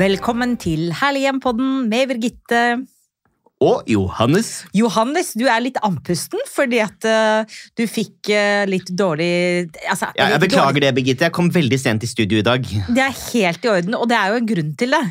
Velkommen til Herlig hjem-podden med Birgitte. Og Johannes. Johannes, du er litt andpusten fordi at uh, du fikk uh, litt dårlig altså, Ja, jeg beklager dårlig- det, Birgitte. Jeg kom veldig sent i studio i dag. Det er helt i orden, og det er jo en grunn til det.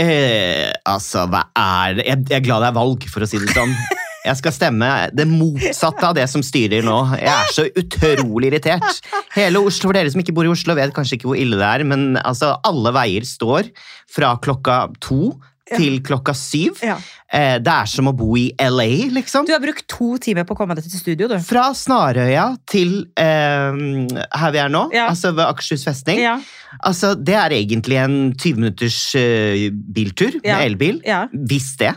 Eh, altså, hva er det jeg, jeg er glad det er valg, for å si det sånn. Jeg skal stemme det motsatte av det som styrer nå. Jeg er så utrolig irritert. Hele Oslo, For dere som ikke bor i Oslo, vet kanskje ikke hvor ille det er, men altså, alle veier står fra klokka to til klokka syv. Ja. Eh, det er som å bo i LA, liksom. Du har brukt to timer på å komme deg til studio, du. Fra Snarøya til eh, her vi er nå, Ja. altså ved Akershus festning. Ja, Altså, Det er egentlig en 20 minutters uh, biltur med elbil. ja, Hvis det.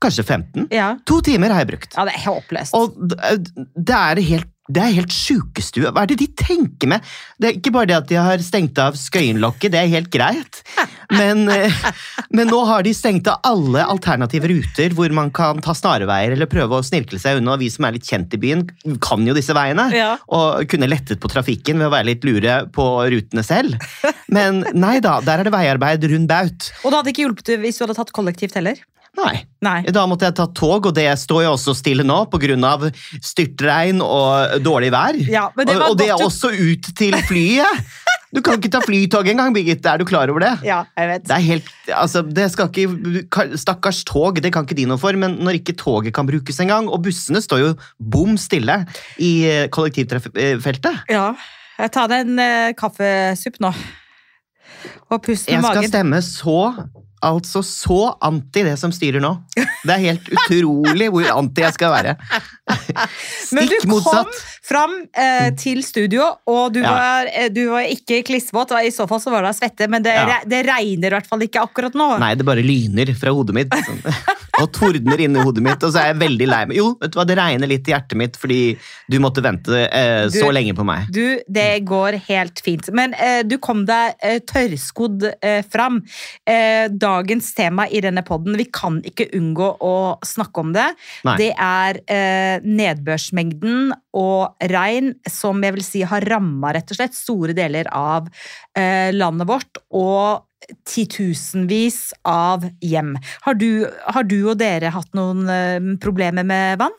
Kanskje 15. ja. To timer har jeg brukt. ja det er håpløst. Og det er helt det er helt sjukestue. Hva er det de tenker med? Det er ikke bare det at de har stengt av Skøyenlokket, det er helt greit. Men, men nå har de stengt av alle alternative ruter hvor man kan ta snarveier eller prøve å snirkle seg unna. Vi som er litt kjent i byen, kan jo disse veiene. Ja. Og kunne lettet på trafikken ved å være litt lure på rutene selv. Men nei da, der er det veiarbeid rund baut. Og det hadde ikke hjulpet hvis du hadde tatt kollektivt heller. Nei. Nei. Da måtte jeg ta tog, og det står jo også stille nå pga. styrtregn og dårlig vær. Ja, og, og det er også ut til flyet! Du kan ikke ta flytog engang, Birgitte. Er du klar over det? Ja, jeg vet. Det er helt, altså, det skal ikke, Stakkars tog, det kan ikke de noe for, men når ikke toget kan brukes engang, og bussene står jo bom stille i kollektivfeltet Ja. Jeg tar en uh, kaffesupp nå. Og puster magen. Jeg skal stemme så Altså så anti det som styrer nå. Det er helt utrolig hvor anti jeg skal være. Stikk motsatt. Men du kom fram eh, til studio, og du, Ja. var, eh, du var ikke klissvåt. I så fall så var det svette, men det, Ja. det regner i hvert fall ikke akkurat nå. Nei, det bare lyner fra hodet mitt. Sånn. Og tordner inni hodet mitt, og så er jeg veldig lei meg. Jo, vet du hva, det regner litt i hjertet mitt fordi du måtte vente eh, Du- så lenge på meg. Du, det går helt fint. Men eh, du kom deg eh, tørrskodd eh, fram. Eh, dagens tema i denne podden, vi kan ikke unngå å snakke om det. Nei. Det er eh, nedbørsmengden og regn som jeg vil si har ramma rett og slett store deler av landet vårt. og titusenvis av hjem. Har du, har du og dere hatt noen eh, problemer med vann?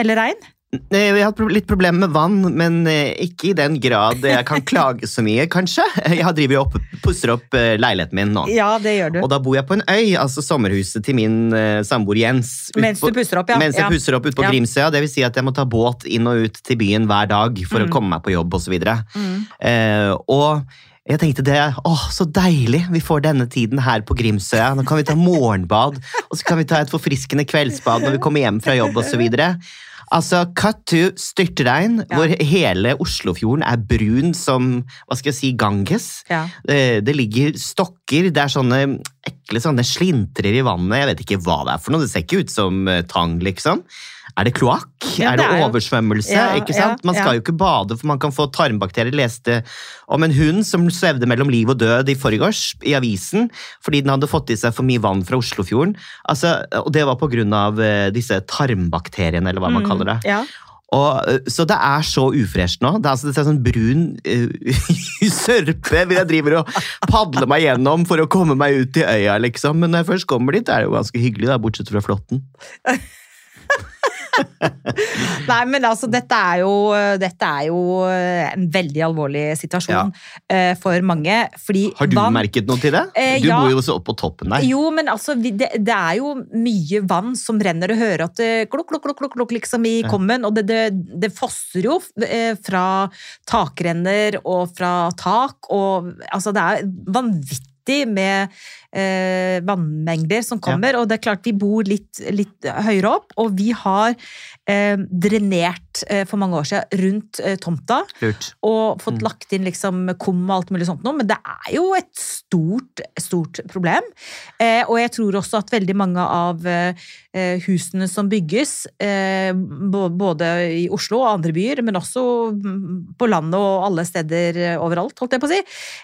Eller regn? Vi har hatt litt problemer med vann, men eh, ikke i den grad jeg kan klage så mye, kanskje. Jeg har driver jo opp, pusser opp eh, leiligheten min nå. Ja, det gjør du. Og da bor jeg på en øy, altså sommerhuset til min samboer Jens. Mens du pusser opp, ja. Mens jeg Ja. pusser opp ute på Ja. Grimsøya. Det vil si at jeg må ta båt inn og ut til byen hver dag for Mm. å komme meg på jobb osv. Mm. Eh, og jeg tenkte det, åh, så deilig vi får denne tiden her på Grimsøya. Nå kan vi ta morgenbad, og så kan vi ta et forfriskende kveldsbad når vi kommer hjem fra jobb osv. Altså, cut to styrtregn, Ja. hvor hele Oslofjorden er brun som hva skal jeg si, Ganges. Ja. Eh, Det ligger stokker, det er sånne ekle sånne slintrer i vannet. Jeg vet ikke hva det er for noe, det ser ikke ut som eh, tang, liksom. Er det kloakk? Ja, er det det er oversvømmelse? Ja, ikke sant? Man skal jo ikke bade, for man kan få tarmbakterier. Leste om en hund som svevde mellom liv og død i forgårs i avisen fordi den hadde fått i seg for mye vann fra Oslofjorden. Altså, og det var på grunn av eh, disse tarmbakteriene, eller hva man Mm, kaller det. Ja. Og, eh, så det er så ufresht nå. Det er, altså, det er sånn brun uh, sørpe jeg driver og padler meg gjennom for å komme meg ut til øya, liksom. Men når jeg først kommer dit, er det jo ganske hyggelig, da, bortsett fra flåtten. Nei, men altså, dette er jo, dette er jo en veldig alvorlig situasjon ja. for mange. Fordi Har du vann merket noe til det? Eh, du ja. bor jo så oppe på toppen der. Jo, men altså, det, det er jo mye vann som renner. Du hører at det klukk, klukk, klukk, klukk, klukk liksom i kommen, og det, det, det fosser jo eh, fra takrenner og fra tak, og altså, det er vanvittig med eh, vannmengder som kommer, og det er klart vi bor litt, litt høyere opp, og vi har eh, drenert eh, for mange år siden rundt eh, tomta, Lurt. og fått Mm. lagt inn liksom kum og alt mulig sånt noe, men det er jo et stort, stort problem. Eh, og jeg tror også at veldig mange av eh, husene som bygges, eh, både i Oslo og andre byer, men også på landet og alle steder overalt, holdt jeg på å si,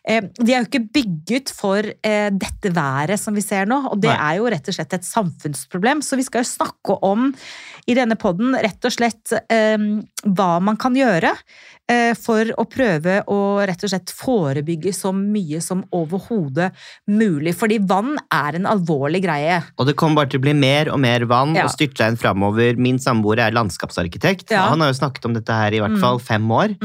eh, de er jo ikke bygget for dette været som vi ser nå, og det Nei. er jo rett og slett et samfunnsproblem. Så vi skal jo snakke om i denne podden rett og slett eh, hva man kan gjøre eh, for å prøve å rett og slett forebygge så mye som overhodet mulig. Fordi vann er en alvorlig greie. Og det kommer bare til å bli mer og mer vann Ja. og styrtregn framover. Min samboer er landskapsarkitekt. Ja. Han har jo snakket om dette her i hvert Mm. fall fem år.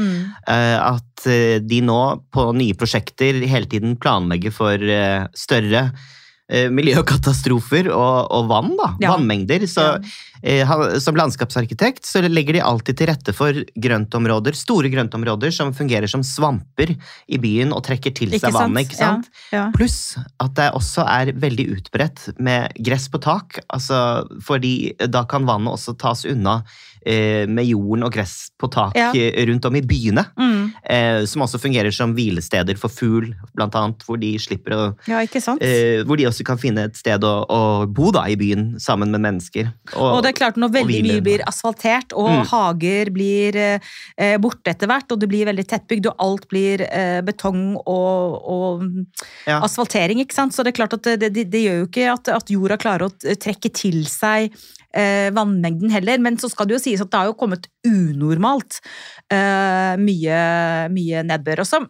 eh, At eh, de nå på nye prosjekter hele tiden planlegger for eh, større miljøkatastrofer og, og vann, da. Ja. Vannmengder. Så Ja. eh, som landskapsarkitekt så legger de alltid til rette for grøntområder, store grøntområder som fungerer som svamper i byen og trekker til seg vannet. ikke sant? Ja. Pluss at det også er veldig utbredt med gress på tak. Altså, fordi da kan vannet også tas unna eh, med jorden og gress på tak Ja. eh, rundt om i byene. Mm. Eh, som også fungerer som hvilesteder for fugl, blant annet. Hvor de slipper å ja, eh, Hvor de også kan finne et sted å, å bo da i byen sammen med mennesker. Og det er klart Når veldig mye blir asfaltert, og Mm. hager blir eh, borte etter hvert, og det blir veldig tettbygd, og alt blir eh, betong og, og Ja. asfaltering, ikke sant? Så det er klart at det, det, det gjør jo ikke at, at jorda klarer å trekke til seg eh, vannmengden heller, men så skal det jo sies at det har jo kommet unormalt eh, mye, mye nedbør også.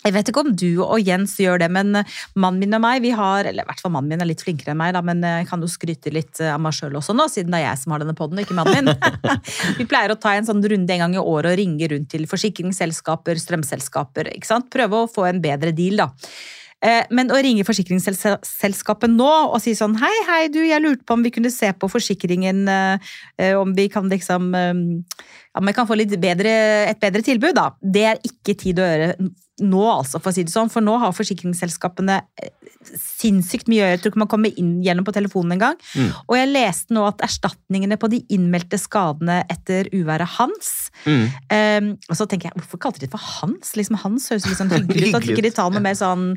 Jeg vet ikke om du og Jens gjør det, men mannen min og meg, vi har, eller i hvert fall mannen min er litt flinkere enn meg, da, men jeg kan jo skryte litt av meg sjøl også nå, siden det er jeg som har denne poden, ikke mannen min. vi pleier å ta en sånn runde en gang i året og ringe rundt til forsikringsselskaper, strømselskaper, ikke sant? Prøve å få en bedre deal, da. Eh, Men å ringe forsikringsselskapet nå og si sånn Hei, hei, du, jeg lurte på om vi kunne se på forsikringen, eh, eh, om vi kan liksom Ja, men jeg kan få bedre, et bedre tilbud, da. Det er ikke tid å gjøre nå, altså, for å si det sånn. For nå har forsikringsselskapene eh, sinnssykt mye å gjøre. Jeg tror ikke man kommer inn gjennom på telefonen engang. Mm. Og jeg leste nå at erstatningene på de innmeldte skadene etter uværet Hans Mm. Um, og så tenker jeg, Hvorfor kalte de det for Hans? Liksom Hans høres litt sånn hyggelig ut. At ikke de tar noe mer sånn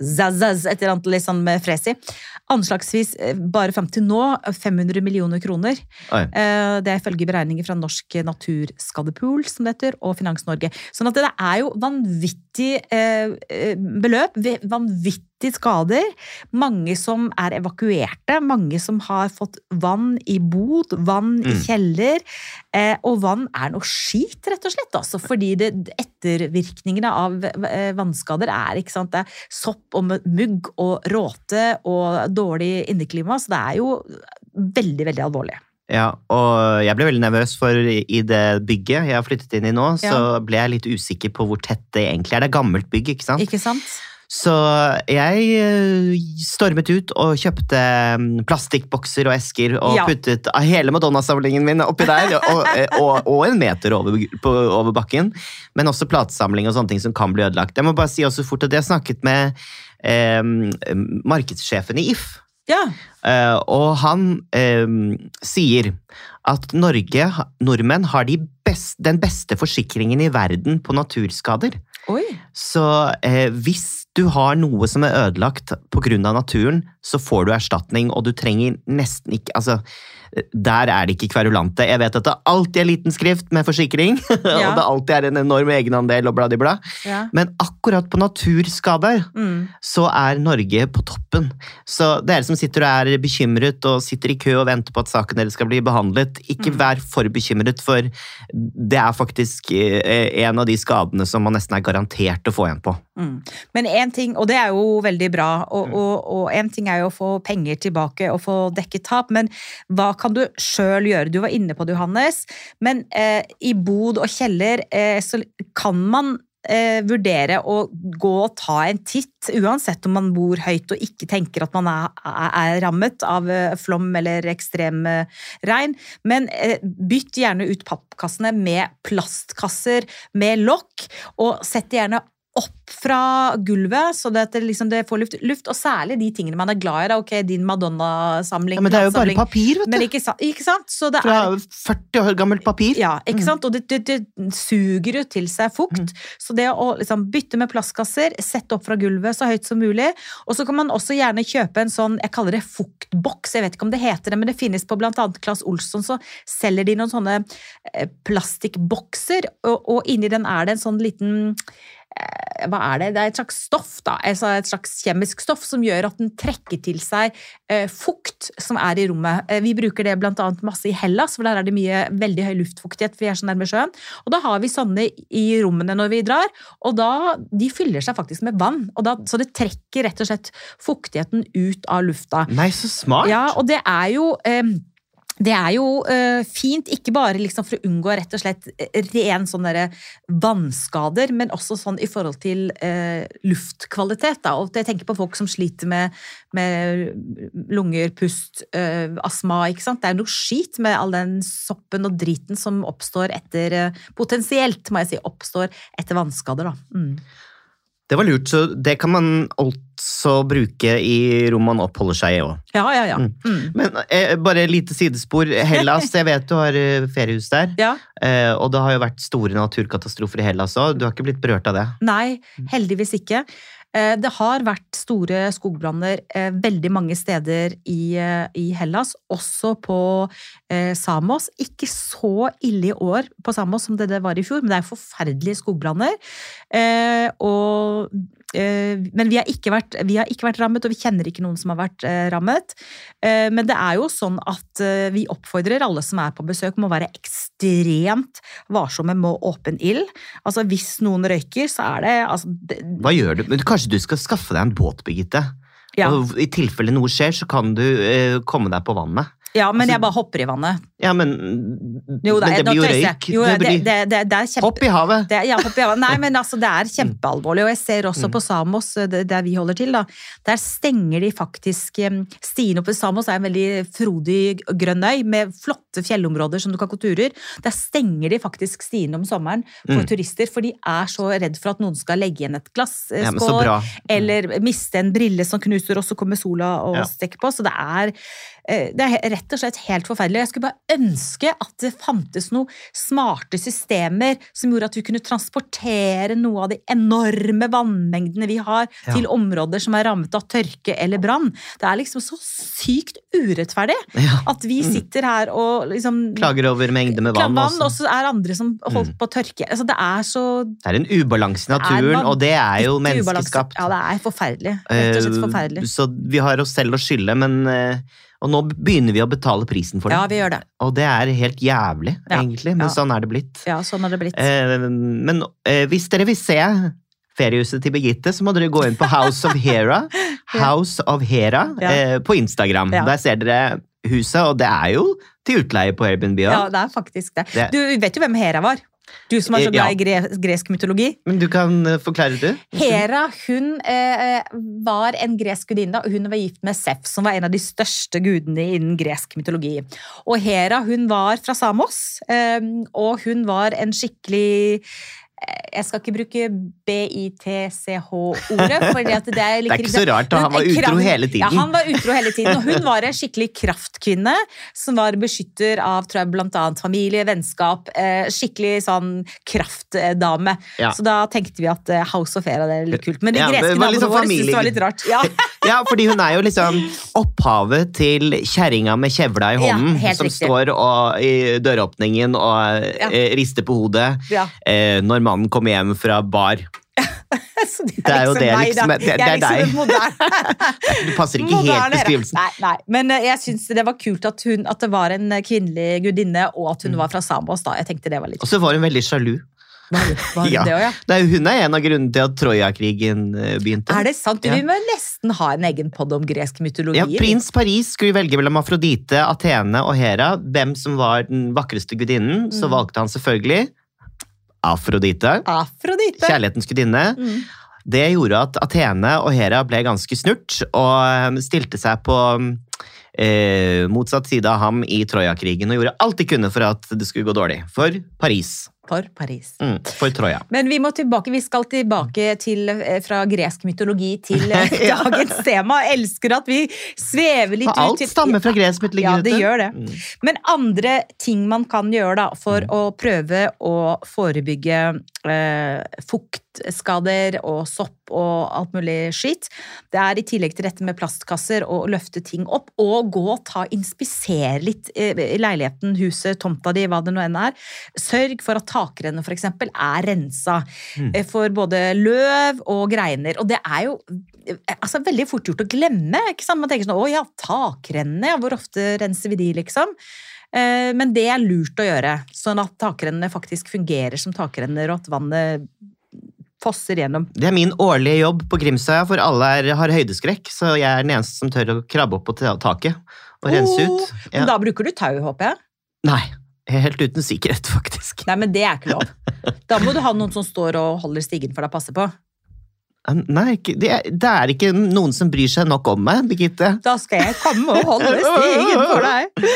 zazaz, et eller annet litt sånn med fres i. Anslagsvis, eh, bare fram til nå, 500 millioner kroner. Eh, Det er ifølge beregninger fra Norsk Naturskadepool, som det heter, og Finans Norge. Sånn at det er jo vanvittig eh, eh, beløp, vanvittig skader. Mange som er evakuerte, mange som har fått vann i bod, vann i Mm. kjeller. Eh, og vann er noe skit, rett og slett. Altså, fordi det, ettervirkningene av vannskader er ikke sant, det er sopp og mugg og råte og dårlig inneklima. Så det er jo veldig, veldig alvorlig. Ja, og jeg ble veldig nervøs, for i det bygget jeg har flyttet inn i nå, så ble jeg litt usikker på hvor tett det egentlig er. Det er gammelt bygg, ikke sant? Ikke sant? Så jeg eh, stormet ut og kjøpte mm, plastikkbokser og esker og Ja. puttet hele Madonna-samlingen min oppi der, og, og, og en meter over, på, over bakken. Men også platesamling og sånne ting som kan bli ødelagt. Jeg må bare si også fort at jeg snakket med eh, markedssjefen i If. Ja. Eh, og han eh, sier at Norge, nordmenn har de best, den beste forsikringen i verden på naturskader. Oi. Så eh, hvis du har noe som er ødelagt pga. naturen, så får du erstatning, og du trenger nesten ikke Altså, der er det ikke kverulante. Jeg vet at det alltid er liten skrift med forsikring, Ja. og det alltid er en enorm egenandel og bladibla, Ja. men akkurat på naturskader Mm. så er Norge på toppen. Så dere som sitter og er bekymret og sitter i kø og venter på at saken deres skal bli behandlet, ikke Mm. vær for bekymret, for det er faktisk eh, en av de skadene som man nesten er garantert å få igjen på. Mm. Men én ting, og det er jo veldig bra, og, Mm. og en ting er jo å få penger tilbake og få dekket tap, men hva kan du sjøl gjøre? Du var inne på det, Johannes, men eh, i bod og kjeller eh, så kan man eh, vurdere å gå og ta en titt, uansett om man bor høyt og ikke tenker at man er, er, rammet av eh, flom eller ekstrem eh, regn. Men eh, bytt gjerne ut pappkassene med plastkasser med lokk, og sett gjerne opp fra gulvet, så det, liksom, det får luft, luft. Og særlig de tingene man er glad i. Da. Ok, din Madonna-samling. Ja, men det er jo bare papir, vet du. Ikke, ikke sant? Så det Fra er 40 år gammelt papir. ja, ikke Mm. sant? Og det, det, det suger jo til seg fukt. Så det å liksom bytte med plastkasser, sette opp fra gulvet så høyt som mulig. Og så kan man også gjerne kjøpe en sånn, jeg kaller det fuktboks, jeg vet ikke om det heter det, men det finnes på blant annet Claes Olsson, så selger de noen sånne eh, plastikkbokser, og, og inni den er det en sånn liten hva er det? Det er et slags stoff, da. Altså et slags kjemisk stoff som gjør at den trekker til seg eh, fukt som er i rommet. Eh, vi bruker det annet masse i Hellas, for der er det mye veldig høy luftfuktighet. for Vi er så nærme sjøen. Og da har vi sånne i rommene når vi drar, og da de fyller seg faktisk med vann. Og da, så det trekker rett og slett fuktigheten ut av lufta. Nei, så smart! Ja, og det er jo eh, det er jo uh, fint, ikke bare liksom for å unngå rett og slett eh, ren sånn vannskader, men også sånn i forhold til uh, luftkvalitet. Da. Og jeg tenker på folk som sliter med, med lunger, pust, uh, astma. ikke sant? Det er noe skit med all den soppen og driten som oppstår etter Potensielt, må jeg si, oppstår etter vannskader. da. Mm. Det var lurt, så det kan man altså bruke i rom man oppholder seg i òg. Ja, ja, ja. Mm. Mm. Men eh, bare et lite sidespor. Hellas, jeg vet du har eh, feriehus der. ja. Eh, og det har jo vært store naturkatastrofer i Hellas òg. Du har ikke blitt berørt av det? Nei, heldigvis ikke. Eh, Det har vært store skogbranner eh, veldig mange steder i, eh, i Hellas, også på Samos. Ikke så ille i år på Samos som det det var i fjor, men det er forferdelige skogbranner. Og, men vi har, ikke vært, vi har ikke vært rammet, og vi kjenner ikke noen som har vært eh, rammet. Eh, men det er jo sånn at eh, vi oppfordrer alle som er på besøk, må være ekstremt varsomme med åpen ild. Altså hvis noen røyker, så er det, altså, det Hva gjør du? Men Kanskje du skal skaffe deg en båt, Birgitte? ja, Og I tilfelle noe skjer, så kan du eh, komme deg på vannet. Ja, men altså- jeg bare hopper i vannet. Ja, men, Jo, men det blir jo røyk. Jo, det blir, det, det, det er kjempe... Hopp i havet! Det, ja, hopp i havet. Nei, men altså, det er kjempealvorlig. Og jeg ser også Mm. på Samos, eh, der vi holder til, da, der stenger de faktisk eh, Stien oppe i Samos er en veldig frodig grønn øy med flotte fjellområder som du kan gå turer. Der stenger de faktisk stiene om sommeren for Mm. turister, for de er så redd for at noen skal legge igjen et glassskår. Ja, men. Eller miste en brille som knuser, og så kommer sola og Ja. stikker på. Så det er, eh, det er rett og slett helt forferdelig. Jeg skulle bare ønske at det fantes noen smarte systemer som gjorde at vi kunne transportere noe av de enorme vannmengdene vi har, Ja. til områder som er rammet av tørke eller brann. Det er liksom så sykt urettferdig Ja. at vi Mm. sitter her og liksom Klager over mengde med vann. vann, og så er andre som holdt Mm. på å tørke. Altså, det er så Det er en ubalanse i Det naturen, og det er jo ubalanse. menneskeskapt. Ja, det er forferdelig. Rett og slett forferdelig. Uh, Så vi har oss selv å skylde, men eh, Og nå begynner vi å betale prisen for det. Ja, vi gjør det. Og det er helt jævlig, Ja, egentlig, men ja. sånn er det blitt. Ja, sånn er det blitt. Eh, men eh, hvis dere vil se feriehuset til Birgitte, så må dere gå inn på House of Hera. House of Hera eh, på Instagram. Der ser dere huset, og det er jo til utleie på Airbnb. Ja, Ja. det er faktisk det. Det- Du vet jo hvem Hera var? Du som er så glad i gre gresk mytologi. Men du kan eh, forklare, det. Hera hun eh, var en gresk gudinne, og hun var gift med Sef, som var en av de største gudene innen gresk mytologi. Og Hera hun var fra Samos, eh, og hun var en skikkelig eh, jeg skal ikke bruke BITCH-ordet, for det er Det er ikke så rart, da. Han var utro hele tiden. Ja, han var utro hele tiden, og hun var en skikkelig kraftkvinne som var beskytter av tror jeg, blant annet familie, vennskap. Eh, skikkelig sånn kraftdame. Ja. Så da tenkte vi at eh, House of Era det er litt kult. Men de Ja, greske naboene sånn våre syntes det var litt rart. Ja, Ja, fordi hun er jo liksom opphavet til kjerringa med kjevla i hånden, som riktig. står og, i døråpningen og eh, rister på hodet ja. eh, når mannen kommer hjem fra bar. Så det Det er jo det meg, liksom, det- det er liksom deg. Du passer ikke helt moderne beskrivelsen. Nei, nei. Men eh, jeg syns det var kult at, hun, at det var en kvinnelig gudinne, og at Mm. hun var fra Samos. da. Jeg tenkte det var litt Og så var hun veldig sjalu. Var Ja. det også, ja? Hun er en av grunnene til at Troja-krigen eh, begynte. Er det sant? Ja. Vi må nesten ha en egen pod om gresk mytologi. Ja, Prins Paris skulle velge mellom Afrodite, Athene og Hera. Hvem som var den vakreste gudinnen, så Mm. valgte han selvfølgelig Afrodite. Afrodite. Kjærlighetens gudinne. Mm. Det gjorde at Athene og Hera ble ganske snurt, og eh, stilte seg på eh, motsatt side av ham i Troja-krigen og gjorde alt de kunne for at det skulle gå dårlig. For Paris. For Paris. Mm, for Troja. Men vi må tilbake, vi skal tilbake til, eh, fra gresk mytologi til eh, dagens tema. Jeg elsker at vi svever litt alt ut. Alt stammer fra gresk mytologi. Ja, det gjør det. Mm. Men andre ting man kan gjøre da, for Mm. å prøve å forebygge eh, fuktskader og sopp og alt mulig skitt, det er i tillegg til dette med plastkasser og løfte ting opp, og gå og ta inspisere litt eh, i leiligheten, huset, tomta di, hva det nå enn er. Sørg for at takrennet f.eks. er rensa Mm. eh, for både løv og greiner. Og det er jo eh, altså, veldig fort gjort å glemme. ikke sant? Man tenker sånn 'Å ja, takrennene, ja, hvor ofte renser vi de', liksom? Eh, Men det er lurt å gjøre, sånn at takrennene faktisk fungerer som takrenner, og at vannet fosser gjennom. Det er min årlige jobb på Grimstøya, for alle er, har høydeskrekk, så jeg er den eneste som tør å krabbe opp på taket og rense Oh, ut. Men da bruker du tau, håper jeg? Nei, helt uten sikkerhet, faktisk. Nei, men det er ikke lov. Da må du ha noen som står og holder stigen for deg å passe på. Nei, det er, det er ikke noen som bryr seg nok om meg, Birgitte. Da skal jeg komme og holde stigen for deg.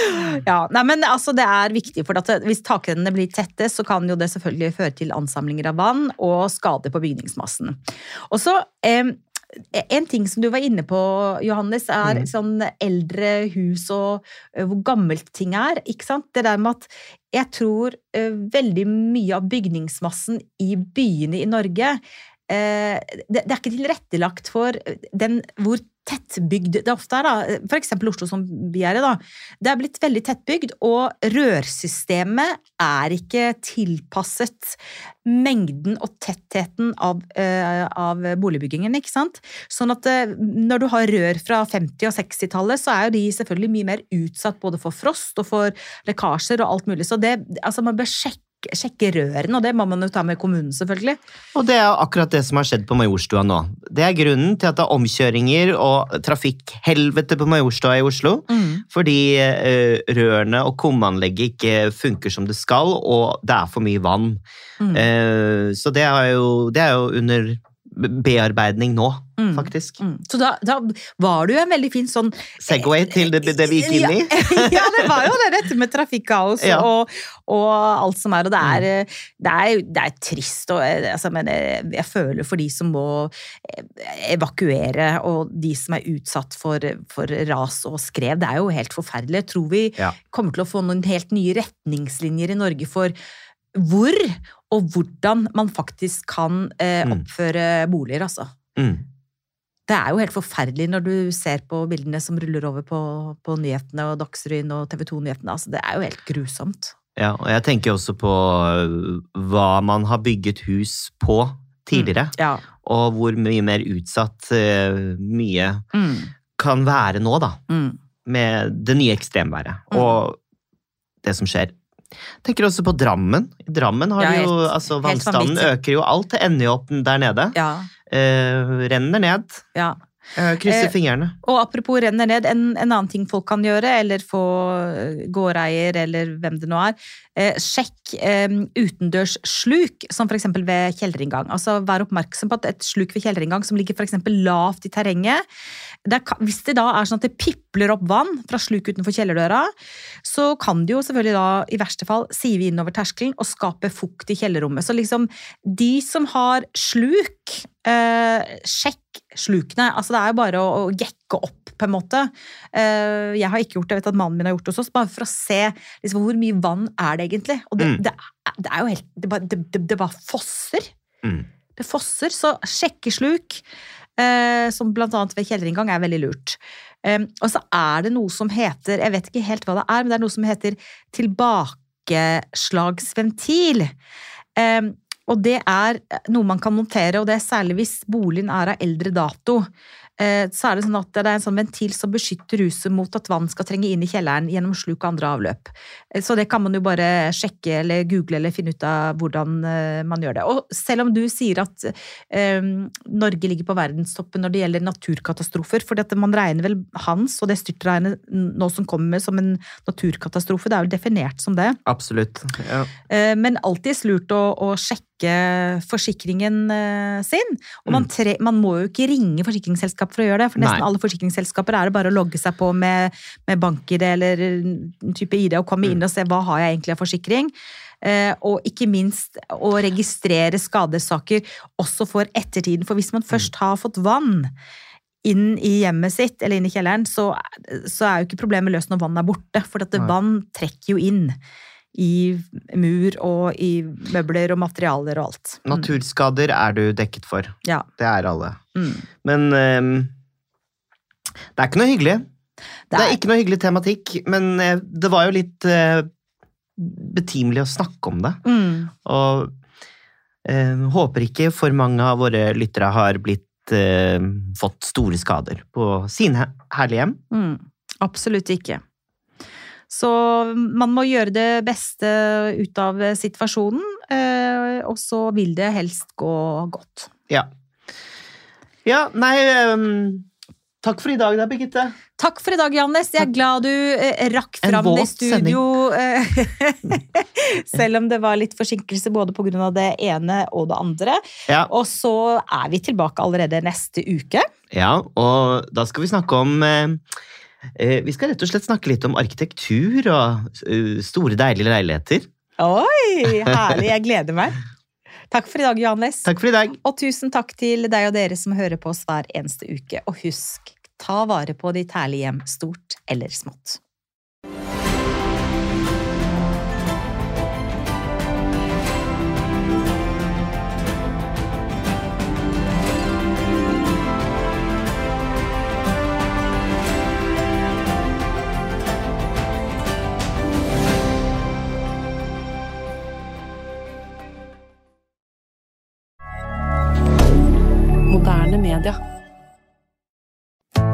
Ja, nei, men altså, Det er viktig, for at hvis takrennene blir tette, så kan jo det selvfølgelig føre til ansamlinger av vann og skader på bygningsmassen. Og så, eh, En ting som du var inne på, Johannes, er mm. sånn eldre hus og hvor gammelt ting er. ikke sant? Det der med at jeg tror veldig mye av bygningsmassen i byene i Norge det, det er ikke tilrettelagt for den, hvor tettbygd det ofte er. da. Eksempel Oslo, som vi er i. da. Det er blitt veldig tettbygd, og rørsystemet er ikke tilpasset mengden og tettheten av, uh, av boligbyggingen. ikke sant? Sånn at uh, når du har rør fra 50- og 60-tallet, så er jo de selvfølgelig mye mer utsatt både for frost og for lekkasjer og alt mulig. Så det, altså man bør sjekke, sjekke rørene, og det må man jo ta med kommunen, selvfølgelig. Og det er akkurat det som har skjedd på Majorstua nå. Det er grunnen til at det er omkjøringer og trafikkhelvete på Majorstua i Oslo. Fordi eh, rørene og kumanlegget ikke funker som det skal, og det er for mye vann. Mm. Eh, så det er, jo, det er jo under bearbeidning nå, Mm. faktisk. Mm. Så da, da var det jo en veldig fin sånn Segway til det, det vi gikk inn i. ja, det var jo det, dette med trafikkaos Ja. og, og alt som er. Og det er, det er, det er trist. Og, eh, altså, men jeg, jeg føler for de som må eh, evakuere, og de som er utsatt for, for ras og skrev. Det er jo helt forferdelig. Jeg tror vi Ja. kommer til å få noen helt nye retningslinjer i Norge for hvor og hvordan man faktisk kan eh, Mm. oppføre boliger, altså. Mm. Det er jo helt forferdelig når du ser på bildene som ruller over på, på nyhetene og Dagsrevyen og TV 2-nyhetene. Altså, det er jo helt grusomt. Ja, og jeg tenker også på øh, hva man har bygget hus på tidligere, Ja. og hvor mye mer utsatt øh, mye Mm. kan være nå, da. Mm. Med det nye ekstremværet Mm. og det som skjer. Tenker også på Drammen. I Drammen har Ja, de jo, altså Vannstanden øker jo alt. Det ender jo opp der nede. ja. Eh, renner ned. ja. Eh, krysser Eh, fingrene. Og apropos renner ned, en, en annen ting folk kan gjøre, eller få eh, gårdeier, eller hvem det nå er, eh, sjekk eh, utendørs sluk, som f.eks. ved kjellerinngang. Altså Vær oppmerksom på at et sluk ved kjellerinngang som ligger for lavt i terrenget, det er, hvis det da er sånn at det pipler opp vann fra sluk utenfor kjellerdøra, så kan det jo selvfølgelig da i verste fall sive innover terskelen og skape fukt i kjellerrommet. Så liksom, de som har sluk, eh, sjekk slukene. Altså det er jo bare å, å jekke opp, på en måte. Uh, jeg har ikke gjort det, jeg vet at mannen min har gjort det hos oss, bare for å se liksom, hvor mye vann er det egentlig. Og det, Mm. det, det er jo helt Det bare, det, bare fosser. Mm. Det fosser, så sjekkesluk, uh, som blant annet ved kjellerinngang, er veldig lurt. Um, og så er det noe som heter, jeg vet ikke helt hva det er, men det er noe som heter tilbakeslagsventil. Eh, og det er noe man kan montere, og det er særlig hvis boligen er av eldre dato. Eh, så er det sånn at det er en sånn ventil som beskytter huset mot at vann skal trenge inn i kjelleren gjennom sluk og andre avløp. Eh, Så det kan man jo bare sjekke eller google eller finne ut av hvordan eh, man gjør det. Og selv om du sier at um, Norge ligger på verdenstoppen når det gjelder naturkatastrofer, for man regner vel Hans og det styrtregnet nå som kommer som en naturkatastrofe, det er vel definert som det. Absolutt. Ja. Eh, Men alltids lurt å, å sjekke forsikringen eh, sin. Og man, tre, man må jo ikke ringe forsikringsselskap for å gjøre det, for nesten Nei. alle forsikringsselskaper er det bare å logge seg på med, med bank-ID eller en type ID og komme inn og se hva har jeg egentlig av forsikring. Eh, og ikke minst å registrere skadesaker også for ettertiden. For hvis man først har fått vann inn i hjemmet sitt eller inn i kjelleren, så, så er jo ikke problemet løst når vann er borte. For at vann trekker jo inn i mur og i møbler og materialer og alt. Mm. Naturskader er du dekket for. Ja. Det er alle. Mm. Men um, det er ikke noe hyggelig. Det er ikke noe hyggelig tematikk, men eh, det var jo litt uh, betimelig å snakke om det. Mm. Og uh, håper ikke for mange av våre lyttere har blitt uh, fått store skader på sine herlige hjem. Mm. Absolutt ikke. Så man må gjøre det beste ut av situasjonen, eh, og så vil det helst gå godt. Ja. Ja, nei um Takk for i dag, da, Birgitte. Takk for i dag, Jannes. Jeg er glad du eh, rakk fram i studio. eh, Selv om det var litt forsinkelse både pga. det ene og det andre. Ja. Og så er vi tilbake allerede neste uke. ja, og da skal vi snakke om eh, Vi skal rett og slett snakke litt om arkitektur og eh, store, deilige leiligheter. Oi, herlig. Jeg gleder meg. Takk for i dag, Johannes. Takk for i dag. Og tusen takk til deg og dere som hører på oss hver eneste uke. Og husk, ta vare på ditt herlige hjem, stort eller smått.